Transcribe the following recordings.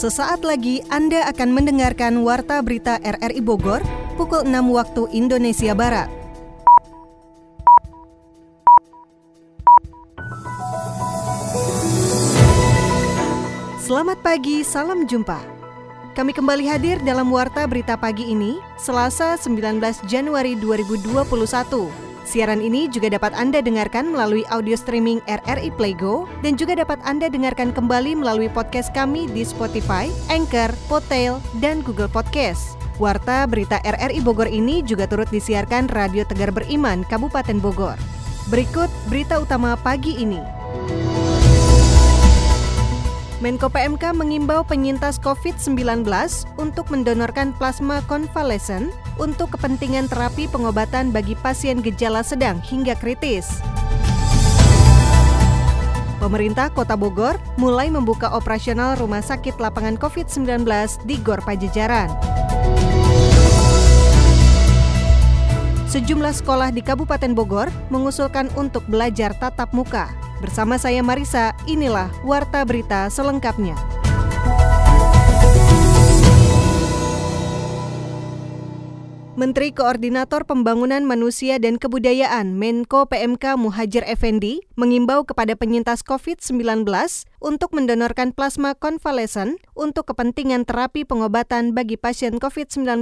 Sesaat lagi Anda akan mendengarkan Warta Berita RRI Bogor pukul 6 waktu Indonesia Barat. Selamat pagi, salam jumpa. Kami kembali hadir dalam Warta Berita Pagi ini, Selasa 19 Januari 2021. Siaran ini juga dapat Anda dengarkan melalui audio streaming RRI Playgo dan juga dapat Anda dengarkan kembali melalui podcast kami di Spotify, Anchor, Potail, dan Google Podcast. Warta Berita RRI Bogor ini juga turut disiarkan Radio Tegar Beriman, Kabupaten Bogor. Berikut berita utama pagi ini. Menko PMK mengimbau penyintas COVID-19 untuk mendonorkan plasma konvalesen untuk kepentingan terapi pengobatan bagi pasien gejala sedang hingga kritis. Pemerintah Kota Bogor mulai membuka operasional rumah sakit lapangan COVID-19 di Gor Pajajaran. Sejumlah sekolah di Kabupaten Bogor mengusulkan untuk belajar tatap muka. Bersama saya Marisa, inilah Warta Berita selengkapnya. Menteri Koordinator Pembangunan Manusia dan Kebudayaan Menko PMK Muhajir Effendi mengimbau kepada penyintas COVID-19 untuk mendonorkan plasma konvalesen untuk kepentingan terapi pengobatan bagi pasien COVID-19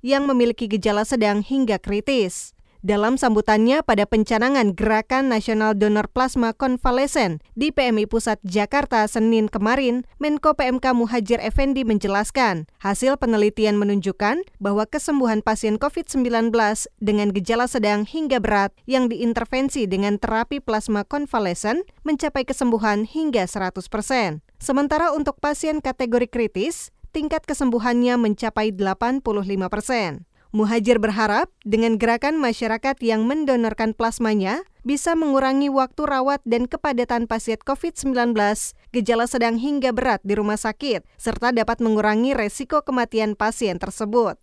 yang memiliki gejala sedang hingga kritis. Dalam sambutannya pada pencanangan Gerakan Nasional Donor Plasma Konvalesen di PMI Pusat Jakarta Senin kemarin, Menko PMK Muhajir Effendi menjelaskan, hasil penelitian menunjukkan bahwa kesembuhan pasien COVID-19 dengan gejala sedang hingga berat yang diintervensi dengan terapi plasma konvalesen mencapai kesembuhan hingga 100 persen. Sementara untuk pasien kategori kritis, tingkat kesembuhannya mencapai 85 persen. Muhajir berharap dengan gerakan masyarakat yang mendonorkan plasmanya bisa mengurangi waktu rawat dan kepadatan pasien COVID-19, gejala sedang hingga berat di rumah sakit, serta dapat mengurangi resiko kematian pasien tersebut.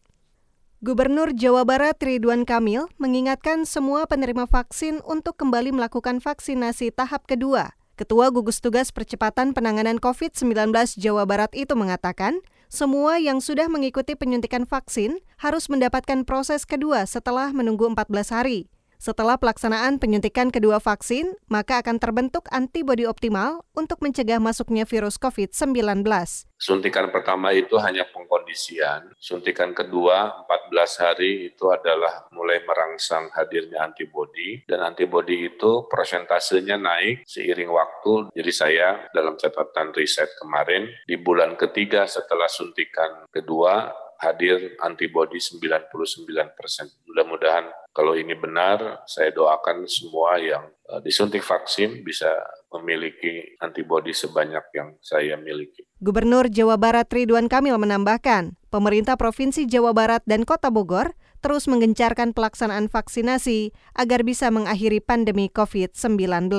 Gubernur Jawa Barat Ridwan Kamil mengingatkan semua penerima vaksin untuk kembali melakukan vaksinasi tahap kedua. Ketua Gugus Tugas Percepatan Penanganan COVID-19 Jawa Barat itu mengatakan, semua yang sudah mengikuti penyuntikan vaksin harus mendapatkan proses kedua setelah menunggu 14 hari. Setelah pelaksanaan penyuntikan kedua vaksin, maka akan terbentuk antibodi optimal untuk mencegah masuknya virus COVID-19. Suntikan pertama itu hanya pengkondisian. Suntikan kedua 14 hari itu adalah mulai merangsang hadirnya antibodi dan antibodi itu persentasenya naik seiring waktu. Jadi saya dalam catatan riset kemarin di bulan ketiga setelah suntikan kedua hadir antibodi 99 persen. Mudah-mudahan kalau ini benar, saya doakan semua yang uh, disuntik vaksin bisa memiliki antibodi sebanyak yang saya miliki. Gubernur Jawa Barat Ridwan Kamil menambahkan, pemerintah Provinsi Jawa Barat dan Kota Bogor terus menggencarkan pelaksanaan vaksinasi agar bisa mengakhiri pandemi COVID-19.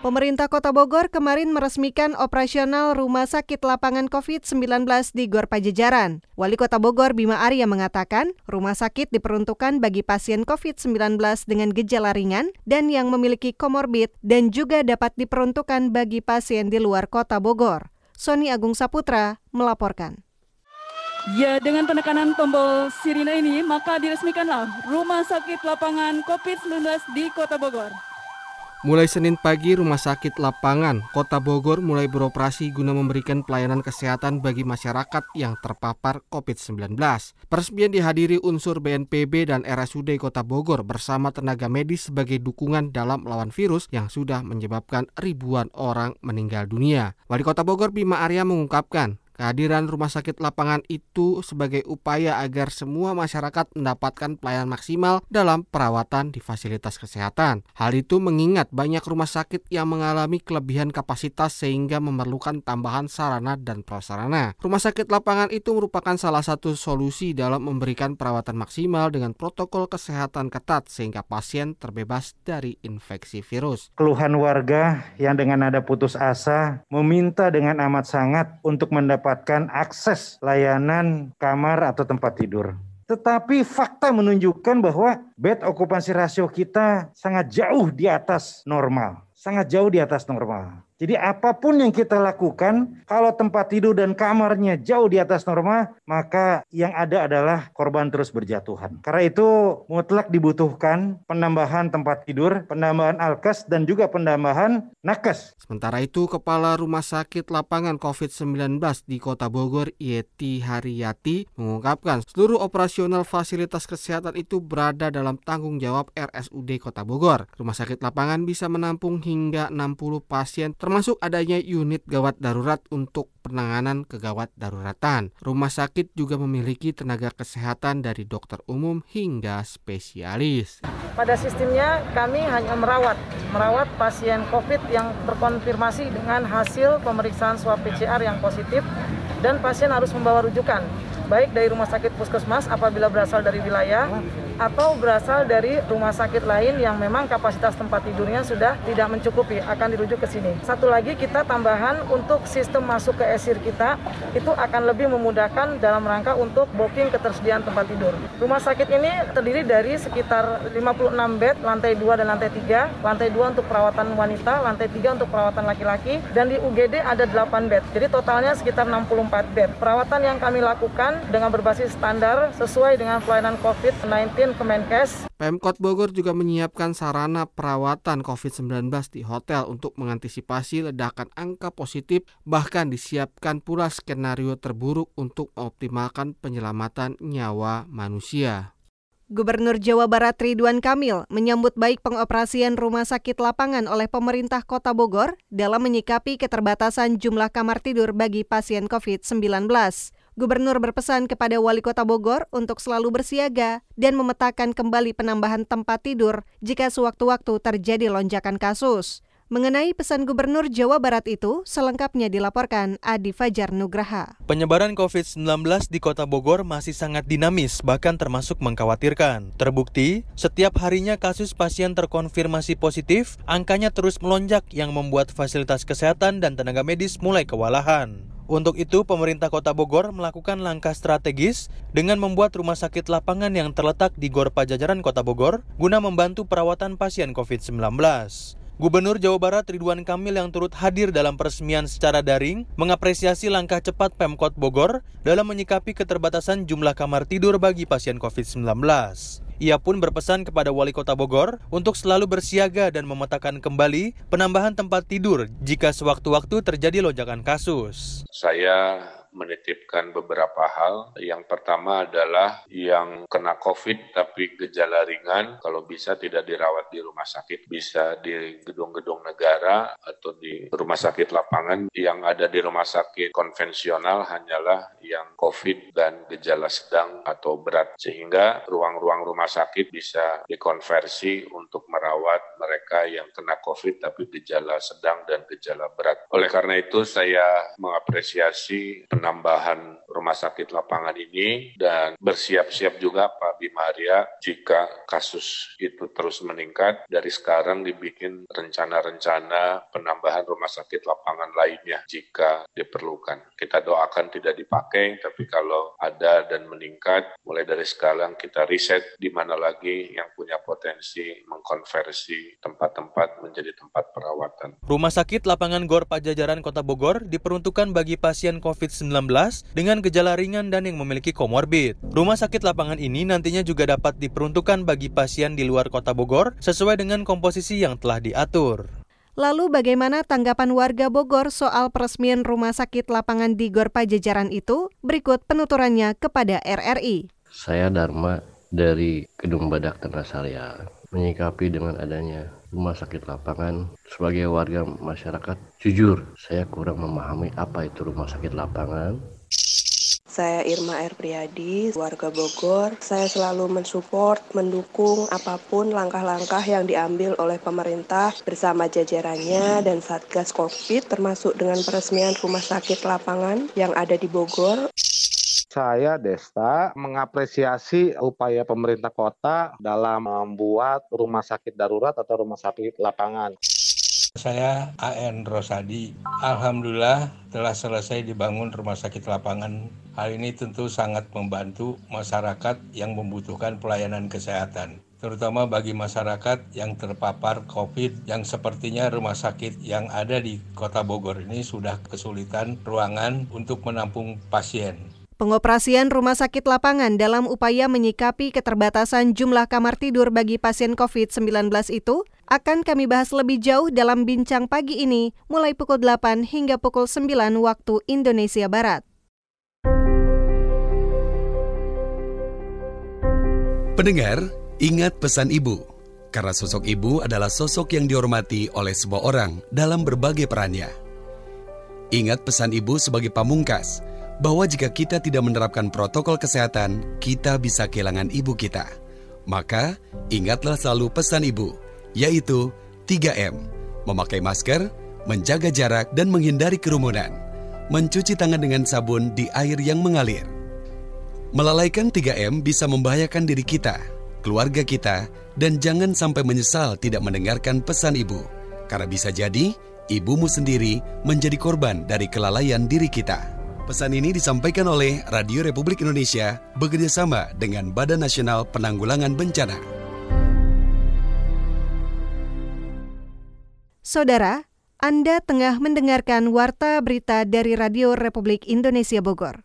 Pemerintah Kota Bogor kemarin meresmikan operasional Rumah Sakit Lapangan COVID-19 di Gor Pajajaran. Wali Kota Bogor Bima Arya mengatakan, rumah sakit diperuntukkan bagi pasien COVID-19 dengan gejala ringan dan yang memiliki komorbid dan juga dapat diperuntukkan bagi pasien di luar Kota Bogor. Sony Agung Saputra melaporkan. Ya, dengan penekanan tombol sirine ini, maka diresmikanlah Rumah Sakit Lapangan COVID-19 di Kota Bogor. Mulai Senin pagi, Rumah Sakit Lapangan Kota Bogor mulai beroperasi guna memberikan pelayanan kesehatan bagi masyarakat yang terpapar COVID-19. Peresmian dihadiri unsur BNPB dan RSUD Kota Bogor bersama tenaga medis sebagai dukungan dalam melawan virus yang sudah menyebabkan ribuan orang meninggal dunia. Wali Kota Bogor Bima Arya mengungkapkan, Kehadiran rumah sakit lapangan itu sebagai upaya agar semua masyarakat mendapatkan pelayanan maksimal dalam perawatan di fasilitas kesehatan. Hal itu mengingat banyak rumah sakit yang mengalami kelebihan kapasitas sehingga memerlukan tambahan sarana dan prasarana. Rumah sakit lapangan itu merupakan salah satu solusi dalam memberikan perawatan maksimal dengan protokol kesehatan ketat sehingga pasien terbebas dari infeksi virus. Keluhan warga yang dengan nada putus asa meminta dengan amat sangat untuk mendapat mendapatkan akses layanan kamar atau tempat tidur. Tetapi fakta menunjukkan bahwa bed occupancy ratio kita sangat jauh di atas normal. Sangat jauh di atas normal. Jadi apa pun yang kita lakukan, kalau tempat tidur dan kamarnya jauh di atas norma, maka yang ada adalah korban terus berjatuhan. Karena itu mutlak dibutuhkan penambahan tempat tidur, penambahan alkes, dan juga penambahan nakes. Sementara itu, Kepala Rumah Sakit Lapangan COVID-19 di Kota Bogor, Yeti Haryati, mengungkapkan seluruh operasional fasilitas kesehatan itu berada dalam tanggung jawab RSUD Kota Bogor. Rumah sakit lapangan bisa menampung hingga 60 pasien adanya unit gawat darurat untuk penanganan kegawat daruratan. Rumah sakit juga memiliki tenaga kesehatan dari dokter umum hingga spesialis. Pada sistemnya kami hanya merawat, merawat pasien COVID yang terkonfirmasi dengan hasil pemeriksaan swab PCR yang positif dan pasien harus membawa rujukan baik dari rumah sakit puskesmas apabila berasal dari wilayah atau berasal dari rumah sakit lain yang memang kapasitas tempat tidurnya sudah tidak mencukupi akan dirujuk ke sini. Satu lagi kita tambahan untuk sistem masuk ke esir kita itu akan lebih memudahkan dalam rangka untuk booking ketersediaan tempat tidur. Rumah sakit ini terdiri dari sekitar 56 bed, lantai 2 dan lantai 3. Lantai 2 untuk perawatan wanita, lantai 3 untuk perawatan laki-laki dan di UGD ada 8 bed. Jadi totalnya sekitar 64 bed. Perawatan yang kami lakukan dengan berbasis standar sesuai dengan pelayanan COVID-19 Kemenkes. Pemkot Bogor juga menyiapkan sarana perawatan COVID-19 di hotel untuk mengantisipasi ledakan angka positif, bahkan disiapkan pula skenario terburuk untuk mengoptimalkan penyelamatan nyawa manusia. Gubernur Jawa Barat Ridwan Kamil menyambut baik pengoperasian rumah sakit lapangan oleh pemerintah Kota Bogor dalam menyikapi keterbatasan jumlah kamar tidur bagi pasien COVID-19. Gubernur berpesan kepada Wali Kota Bogor untuk selalu bersiaga dan memetakan kembali penambahan tempat tidur jika sewaktu-waktu terjadi lonjakan kasus. Mengenai pesan Gubernur Jawa Barat itu, selengkapnya dilaporkan Adi Fajar Nugraha. Penyebaran COVID-19 di Kota Bogor masih sangat dinamis, bahkan termasuk mengkhawatirkan. Terbukti, setiap harinya kasus pasien terkonfirmasi positif, angkanya terus melonjak yang membuat fasilitas kesehatan dan tenaga medis mulai kewalahan. Untuk itu, pemerintah Kota Bogor melakukan langkah strategis dengan membuat rumah sakit lapangan yang terletak di Gor Pajajaran Kota Bogor guna membantu perawatan pasien COVID-19. Gubernur Jawa Barat Ridwan Kamil yang turut hadir dalam peresmian secara daring mengapresiasi langkah cepat Pemkot Bogor dalam menyikapi keterbatasan jumlah kamar tidur bagi pasien COVID-19. Ia pun berpesan kepada Wali Kota Bogor untuk selalu bersiaga dan memetakan kembali penambahan tempat tidur jika sewaktu-waktu terjadi lonjakan kasus. Saya menitipkan beberapa hal. Yang pertama adalah yang kena COVID tapi gejala ringan, kalau bisa tidak dirawat di rumah sakit, bisa di gedung-gedung negara atau di rumah sakit lapangan. Yang ada di rumah sakit konvensional hanyalah yang COVID dan gejala sedang atau berat. Sehingga ruang-ruang rumah sakit bisa dikonversi untuk merawat mereka yang kena COVID tapi gejala sedang dan gejala berat. Oleh karena itu saya mengapresiasi penambahan rumah sakit lapangan ini dan bersiap-siap juga Pak Bimaria jika kasus itu terus meningkat dari sekarang dibikin rencana-rencana penambahan rumah sakit lapangan lainnya jika diperlukan. Kita doakan tidak dipakai tapi kalau ada dan meningkat mulai dari sekarang kita riset di mana lagi yang punya potensi mengkonversi tempat-tempat menjadi tempat perawatan. Rumah sakit lapangan Gor Pajajaran Kota Bogor diperuntukkan bagi pasien COVID-19 dengan gejala ringan dan yang memiliki komorbid. Rumah sakit lapangan ini nantinya juga dapat diperuntukkan bagi pasien di luar Kota Bogor sesuai dengan komposisi yang telah diatur. Lalu bagaimana tanggapan warga Bogor soal peresmian rumah sakit lapangan di Gor Pajajaran itu? Berikut penuturannya kepada RRI. Saya Dharma dari Gedung Badak Tanasalya menyikapi dengan adanya rumah sakit lapangan sebagai warga masyarakat jujur saya kurang memahami apa itu rumah sakit lapangan saya Irma R. Priyadi, warga Bogor. Saya selalu mensupport, mendukung apa pun langkah-langkah yang diambil oleh pemerintah bersama jajarannya dan Satgas COVID termasuk dengan peresmian rumah sakit lapangan yang ada di Bogor. Saya Desta mengapresiasi upaya pemerintah kota dalam membuat rumah sakit darurat atau rumah sakit lapangan. Saya AN Rosadi. Alhamdulillah telah selesai dibangun rumah sakit lapangan. Hal ini tentu sangat membantu masyarakat yang membutuhkan pelayanan kesehatan. terutama bagi masyarakat yang terpapar COVID yang sepertinya rumah sakit yang ada di Kota Bogor ini sudah kesulitan ruangan untuk menampung pasien. Pengoperasian rumah sakit lapangan dalam upaya menyikapi keterbatasan jumlah kamar tidur bagi pasien COVID-19 itu akan kami bahas lebih jauh dalam bincang pagi ini mulai pukul 8 hingga pukul 9 waktu Indonesia Barat. Pendengar, ingat pesan ibu. Karena sosok ibu adalah sosok yang dihormati oleh sebuah orang dalam berbagai perannya. Ingat pesan ibu sebagai pamungkas, bahwa jika kita tidak menerapkan protokol kesehatan, kita bisa kehilangan ibu kita. Maka, ingatlah selalu pesan ibu, yaitu 3M. Memakai masker, menjaga jarak dan menghindari kerumunan. Mencuci tangan dengan sabun di air yang mengalir Melalaikan 3M bisa membahayakan diri kita, keluarga kita, dan jangan sampai menyesal tidak mendengarkan pesan ibu. Karena bisa jadi, ibumu sendiri menjadi korban dari kelalaian diri kita. Pesan ini disampaikan oleh Radio Republik Indonesia bekerjasama dengan Badan Nasional Penanggulangan Bencana. Saudara, Anda tengah mendengarkan Warta Berita dari Radio Republik Indonesia Bogor.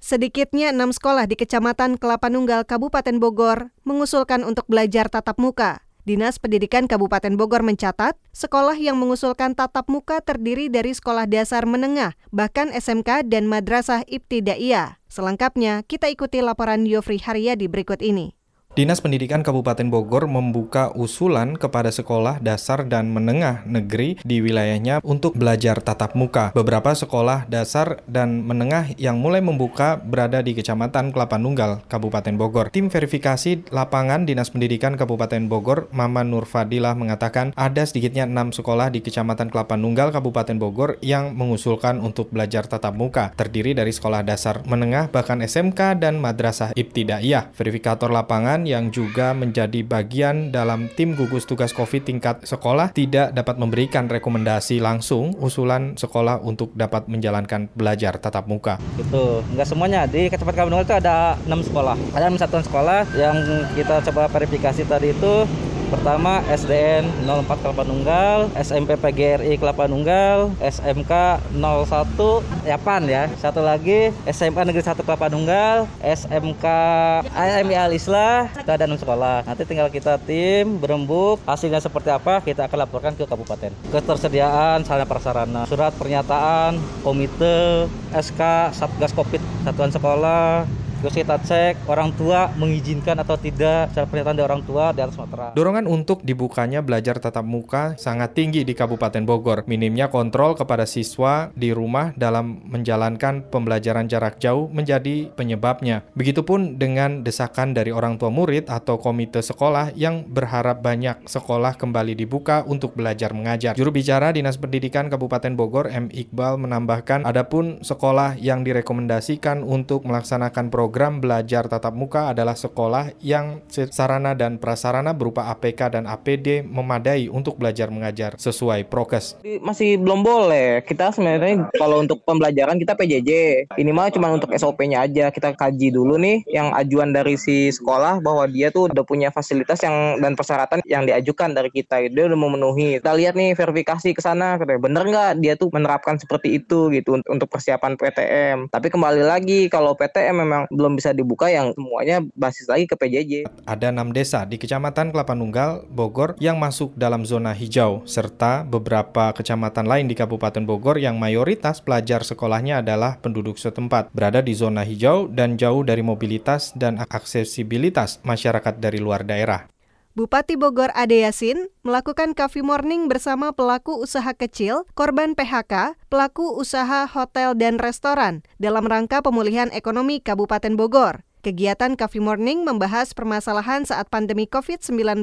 Sedikitnya enam sekolah di Kecamatan Kelapa Nunggal, Kabupaten Bogor mengusulkan untuk belajar tatap muka. Dinas Pendidikan Kabupaten Bogor mencatat, sekolah yang mengusulkan tatap muka terdiri dari sekolah dasar menengah, bahkan SMK dan madrasah ibtidaiyah. Selengkapnya, kita ikuti laporan Yofri Haryadi berikut ini. Dinas Pendidikan Kabupaten Bogor membuka usulan kepada sekolah dasar dan menengah negeri di wilayahnya untuk belajar tatap muka. Beberapa sekolah dasar dan menengah yang mulai membuka berada di Kecamatan Kelapa Nunggal, Kabupaten Bogor. Tim verifikasi lapangan Dinas Pendidikan Kabupaten Bogor, Mama Nur Fadilah mengatakan ada sedikitnya enam sekolah di Kecamatan Kelapa Nunggal, Kabupaten Bogor yang mengusulkan untuk belajar tatap muka, terdiri dari sekolah dasar menengah, bahkan SMK dan madrasah ibtidaiyah. Verifikator lapangan yang juga menjadi bagian dalam tim gugus tugas COVID tingkat sekolah tidak dapat memberikan rekomendasi langsung usulan sekolah untuk dapat menjalankan belajar tatap muka. Itu nggak semuanya di Kecamatan Kampung itu ada enam sekolah. Ada satuan sekolah yang kita coba verifikasi tadi itu Pertama SDN 04 Kelapa Nunggal, SMP PGRI Kelapa Nunggal, SMK 01 Yapan ya. Satu lagi SMA Negeri 1 Kelapa Nunggal, SMK AMI Al Islah, ada enam sekolah. Nanti tinggal kita tim berembuk, hasilnya seperti apa kita akan laporkan ke kabupaten. Ketersediaan sarana prasarana, surat pernyataan, komite, SK Satgas Covid satuan sekolah, Terus kita cek orang tua mengizinkan atau tidak secara pernyataan dari orang tua di atas materai. Dorongan untuk dibukanya belajar tatap muka sangat tinggi di Kabupaten Bogor. Minimnya kontrol kepada siswa di rumah dalam menjalankan pembelajaran jarak jauh menjadi penyebabnya. Begitupun dengan desakan dari orang tua murid atau komite sekolah yang berharap banyak sekolah kembali dibuka untuk belajar mengajar. Juru bicara Dinas Pendidikan Kabupaten Bogor M. Iqbal menambahkan adapun sekolah yang direkomendasikan untuk melaksanakan program program belajar tatap muka adalah sekolah yang sarana dan prasarana berupa APK dan APD memadai untuk belajar mengajar sesuai prokes. Masih belum boleh. Kita sebenarnya kalau untuk pembelajaran kita PJJ. Ini mah cuma untuk SOP-nya aja. Kita kaji dulu nih yang ajuan dari si sekolah bahwa dia tuh udah punya fasilitas yang dan persyaratan yang diajukan dari kita. Dia udah memenuhi. Kita lihat nih verifikasi ke sana. Bener nggak dia tuh menerapkan seperti itu gitu untuk persiapan PTM. Tapi kembali lagi kalau PTM memang belum bisa dibuka yang semuanya basis lagi ke PJJ. Ada enam desa di Kecamatan Kelapa Nunggal, Bogor yang masuk dalam zona hijau, serta beberapa kecamatan lain di Kabupaten Bogor yang mayoritas pelajar sekolahnya adalah penduduk setempat, berada di zona hijau dan jauh dari mobilitas dan aksesibilitas masyarakat dari luar daerah. Bupati Bogor Ade Yasin melakukan coffee morning bersama pelaku usaha kecil, korban PHK, pelaku usaha hotel dan restoran dalam rangka pemulihan ekonomi Kabupaten Bogor. Kegiatan Coffee Morning membahas permasalahan saat pandemi COVID-19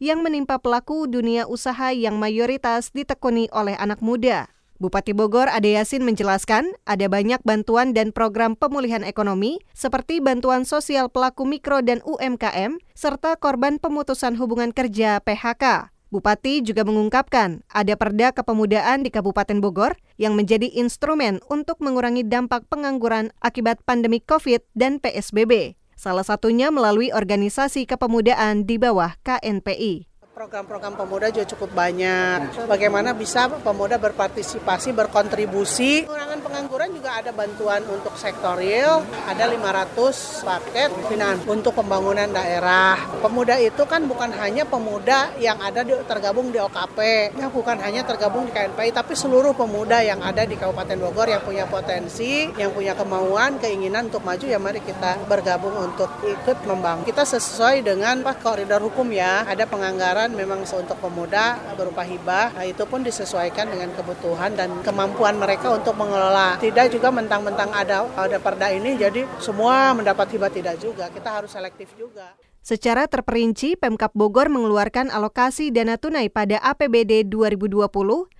yang menimpa pelaku dunia usaha yang mayoritas ditekuni oleh anak muda. Bupati Bogor Ade Yasin menjelaskan ada banyak bantuan dan program pemulihan ekonomi seperti bantuan sosial pelaku mikro dan UMKM serta korban pemutusan hubungan kerja PHK. Bupati juga mengungkapkan ada perda kepemudaan di Kabupaten Bogor yang menjadi instrumen untuk mengurangi dampak pengangguran akibat pandemi COVID dan PSBB. salah satunya melalui organisasi kepemudaan di bawah KNPI. Program-program pemuda juga cukup banyak. Bagaimana bisa pemuda berpartisipasi, berkontribusi. Pengangguran juga ada bantuan untuk sektor real, ada 500 paket finance untuk pembangunan daerah. Pemuda itu kan bukan hanya pemuda yang ada di, tergabung di OKP, ya bukan hanya tergabung di KNPI, tapi seluruh pemuda yang ada di Kabupaten Bogor yang punya potensi, yang punya kemauan, keinginan untuk maju, ya mari kita bergabung untuk ikut membangun. Kita sesuai dengan Pak koridor hukum ya, ada penganggaran memang untuk pemuda berupa hibah, nah, itu pun disesuaikan dengan kebutuhan dan kemampuan mereka untuk mengelola. Tidak juga mentang-mentang ada ada perda ini jadi semua mendapat hibah tidak juga. Kita harus selektif juga. Secara terperinci, Pemkap Bogor mengeluarkan alokasi dana tunai pada APBD 2020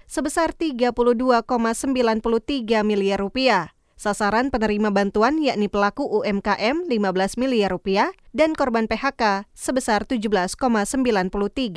sebesar 32,93 miliar rupiah. Sasaran penerima bantuan yakni pelaku UMKM 15 miliar rupiah dan korban PHK sebesar 17,93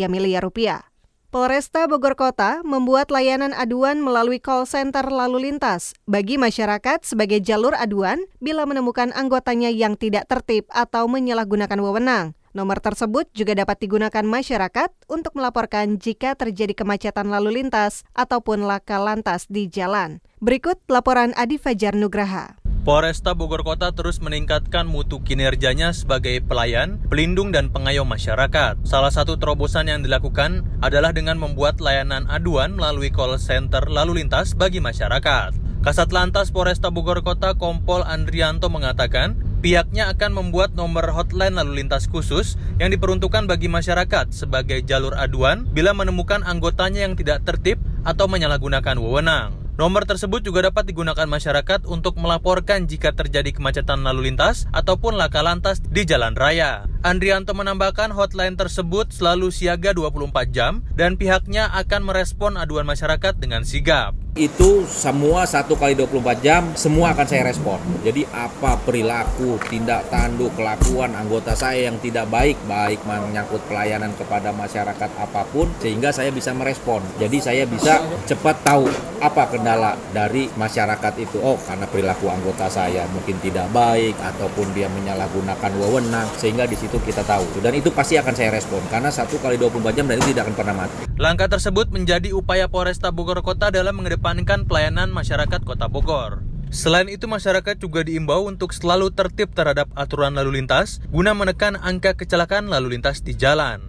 miliar rupiah. Polresta Bogor Kota membuat layanan aduan melalui call center lalu lintas bagi masyarakat sebagai jalur aduan bila menemukan anggotanya yang tidak tertib atau menyalahgunakan wewenang. Nomor tersebut juga dapat digunakan masyarakat untuk melaporkan jika terjadi kemacetan lalu lintas ataupun laka lantas di jalan. Berikut laporan Adi Fajar Nugraha. Polresta Bogor Kota terus meningkatkan mutu kinerjanya sebagai pelayan, pelindung, dan pengayom masyarakat. Salah satu terobosan yang dilakukan adalah dengan membuat layanan aduan melalui call center lalu lintas bagi masyarakat. Kasat Lantas Polresta Bogor Kota Kompol Andrianto mengatakan, pihaknya akan membuat nomor hotline lalu lintas khusus yang diperuntukkan bagi masyarakat sebagai jalur aduan bila menemukan anggotanya yang tidak tertib atau menyalahgunakan wewenang. Nomor tersebut juga dapat digunakan masyarakat untuk melaporkan jika terjadi kemacetan lalu lintas ataupun laka lantas di jalan raya. Andrianto menambahkan hotline tersebut selalu siaga 24 jam dan pihaknya akan merespon aduan masyarakat dengan sigap itu semua satu kali 24 jam semua akan saya respon. Jadi apa perilaku tindak tanduk kelakuan anggota saya yang tidak baik baik menyangkut pelayanan kepada masyarakat apa pun sehingga saya bisa merespon. Jadi saya bisa cepat tahu apa kendala dari masyarakat itu. Oh karena perilaku anggota saya mungkin tidak baik ataupun dia menyalahgunakan wewenang sehingga di situ kita tahu. Dan itu pasti akan saya respon karena satu kali 24 jam dan itu tidak akan pernah mati. Langkah tersebut menjadi upaya Polresta Bogor Kota dalam mengedepankan mengedepankan pelayanan masyarakat Kota Bogor. Selain itu, masyarakat juga diimbau untuk selalu tertib terhadap aturan lalu lintas guna menekan angka kecelakaan lalu lintas di jalan.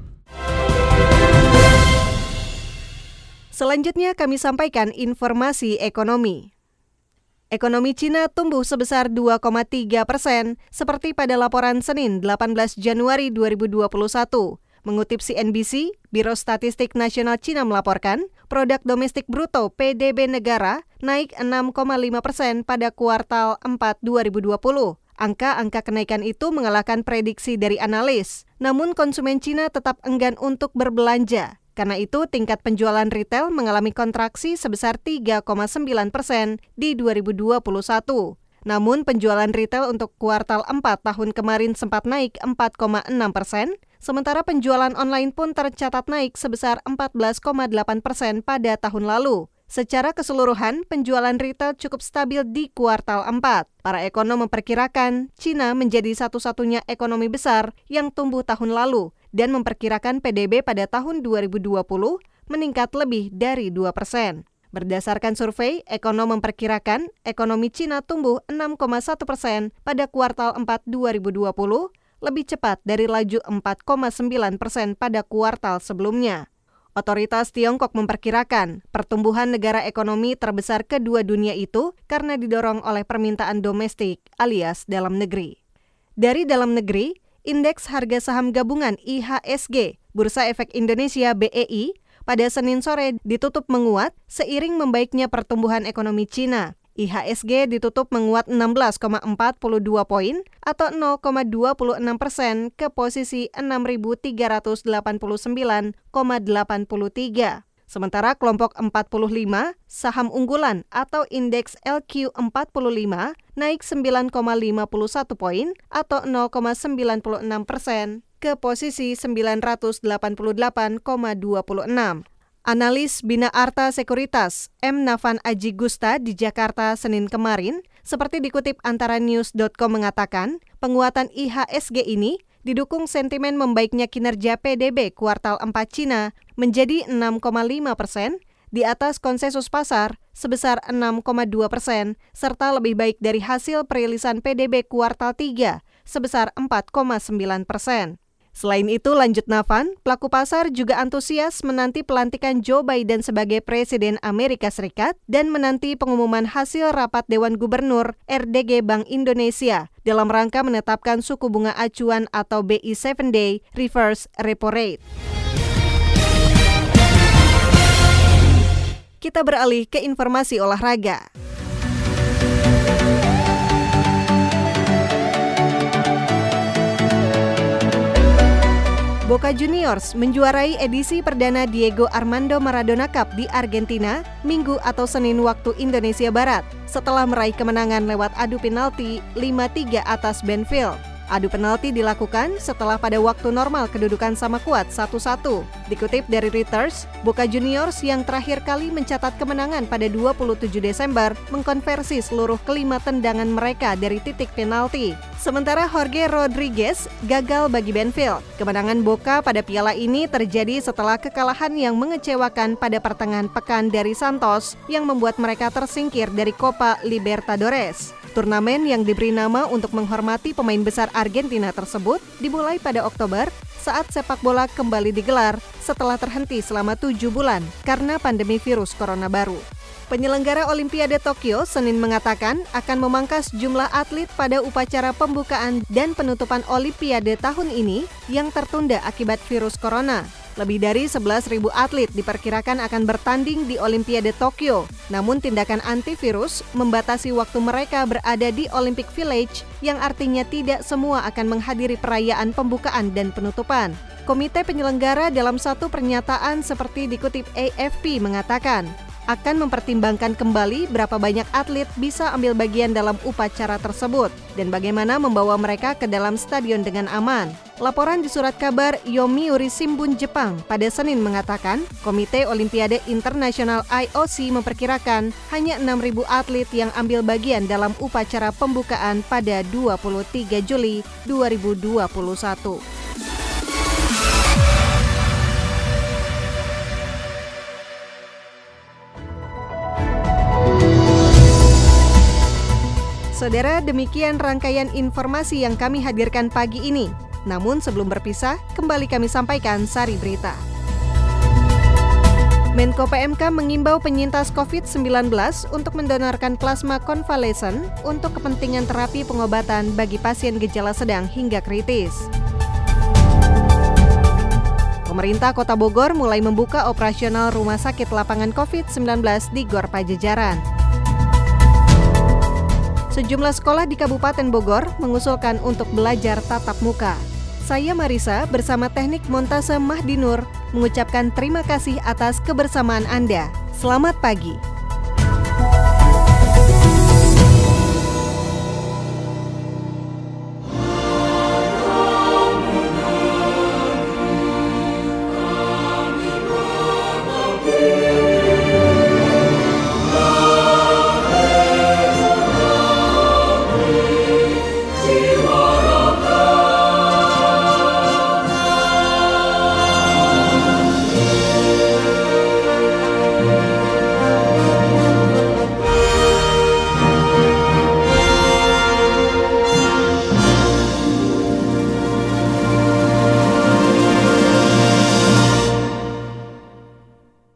Selanjutnya kami sampaikan informasi ekonomi. Ekonomi Cina tumbuh sebesar 2,3 persen, seperti pada laporan Senin 18 Januari 2021. Mengutip CNBC, Biro Statistik Nasional Cina melaporkan, produk domestik bruto PDB negara naik 6,5 persen pada kuartal 4 2020. Angka-angka kenaikan itu mengalahkan prediksi dari analis. Namun konsumen Cina tetap enggan untuk berbelanja. Karena itu, tingkat penjualan retail mengalami kontraksi sebesar 3,9 persen di 2021. Namun penjualan retail untuk kuartal 4 tahun kemarin sempat naik 4,6 persen, Sementara penjualan online pun tercatat naik sebesar 14,8 persen pada tahun lalu. Secara keseluruhan, penjualan retail cukup stabil di kuartal 4. Para ekonom memperkirakan Cina menjadi satu-satunya ekonomi besar yang tumbuh tahun lalu dan memperkirakan PDB pada tahun 2020 meningkat lebih dari 2 persen. Berdasarkan survei, ekonom memperkirakan ekonomi Cina tumbuh 6,1 persen pada kuartal 4 2020 lebih cepat dari laju 4,9 persen pada kuartal sebelumnya. Otoritas Tiongkok memperkirakan pertumbuhan negara ekonomi terbesar kedua dunia itu karena didorong oleh permintaan domestik alias dalam negeri. Dari dalam negeri, indeks harga saham gabungan IHSG, Bursa Efek Indonesia BEI, pada Senin sore ditutup menguat seiring membaiknya pertumbuhan ekonomi Cina. IHSG ditutup menguat 16,42 poin atau 0,26 persen ke posisi 6.389,83. Sementara kelompok 45, saham unggulan atau indeks LQ45 naik 9,51 poin atau 0,96 persen ke posisi 988,26. Analis Bina Arta Sekuritas M. Navan Aji Gusta di Jakarta Senin kemarin Seperti dikutip antara news.com mengatakan, penguatan IHSG ini didukung sentimen membaiknya kinerja PDB kuartal 4 Cina menjadi 6,5 persen di atas konsensus pasar sebesar 6,2 persen, serta lebih baik dari hasil perilisan PDB kuartal 3 sebesar 4,9 persen. Selain itu, lanjut Navan, pelaku pasar juga antusias menanti pelantikan Joe Biden sebagai Presiden Amerika Serikat dan menanti pengumuman hasil rapat Dewan Gubernur RDG Bank Indonesia dalam rangka menetapkan suku bunga acuan atau BI 7 Day Reverse Repo Rate. Kita beralih ke informasi olahraga. Boca Juniors menjuarai edisi perdana Diego Armando Maradona Cup di Argentina Minggu atau Senin waktu Indonesia Barat setelah meraih kemenangan lewat adu penalti 5-3 atas Benfield. Adu penalti dilakukan setelah pada waktu normal kedudukan sama kuat 1-1. Dikutip dari Reuters, Boca Juniors yang terakhir kali mencatat kemenangan pada 27 Desember mengkonversi seluruh kelima tendangan mereka dari titik penalti. Sementara Jorge Rodriguez gagal bagi Benfield. Kemenangan Boca pada piala ini terjadi setelah kekalahan yang mengecewakan pada pertengahan pekan dari Santos yang membuat mereka tersingkir dari Copa Libertadores. Turnamen yang diberi nama untuk menghormati pemain besar Argentina tersebut dimulai pada Oktober saat sepak bola kembali digelar setelah terhenti selama tujuh bulan karena pandemi virus corona baru. Penyelenggara Olimpiade Tokyo Senin mengatakan akan memangkas jumlah atlet pada upacara pembukaan dan penutupan Olimpiade tahun ini yang tertunda akibat virus corona. Lebih dari 11.000 atlet diperkirakan akan bertanding di Olimpiade Tokyo. Namun tindakan antivirus membatasi waktu mereka berada di Olympic Village yang artinya tidak semua akan menghadiri perayaan pembukaan dan penutupan. Komite penyelenggara dalam satu pernyataan seperti dikutip AFP mengatakan, akan mempertimbangkan kembali berapa banyak atlet bisa ambil bagian dalam upacara tersebut dan bagaimana membawa mereka ke dalam stadion dengan aman. Laporan di surat kabar Yomiuri Shimbun Jepang pada Senin mengatakan, Komite Olimpiade Internasional IOC memperkirakan hanya 6.000 atlet yang ambil bagian dalam upacara pembukaan pada 23 Juli 2021. Saudara, demikian rangkaian informasi yang kami hadirkan pagi ini. Namun sebelum berpisah, kembali kami sampaikan sari berita. Menko PMK mengimbau penyintas COVID-19 untuk mendonorkan plasma konvalesen untuk kepentingan terapi pengobatan bagi pasien gejala sedang hingga kritis. Pemerintah Kota Bogor mulai membuka operasional rumah sakit lapangan COVID-19 di Gor Pajajaran. Sejumlah sekolah di Kabupaten Bogor mengusulkan untuk belajar tatap muka. Saya Marisa bersama teknik montase Mahdinur mengucapkan terima kasih atas kebersamaan Anda. Selamat pagi.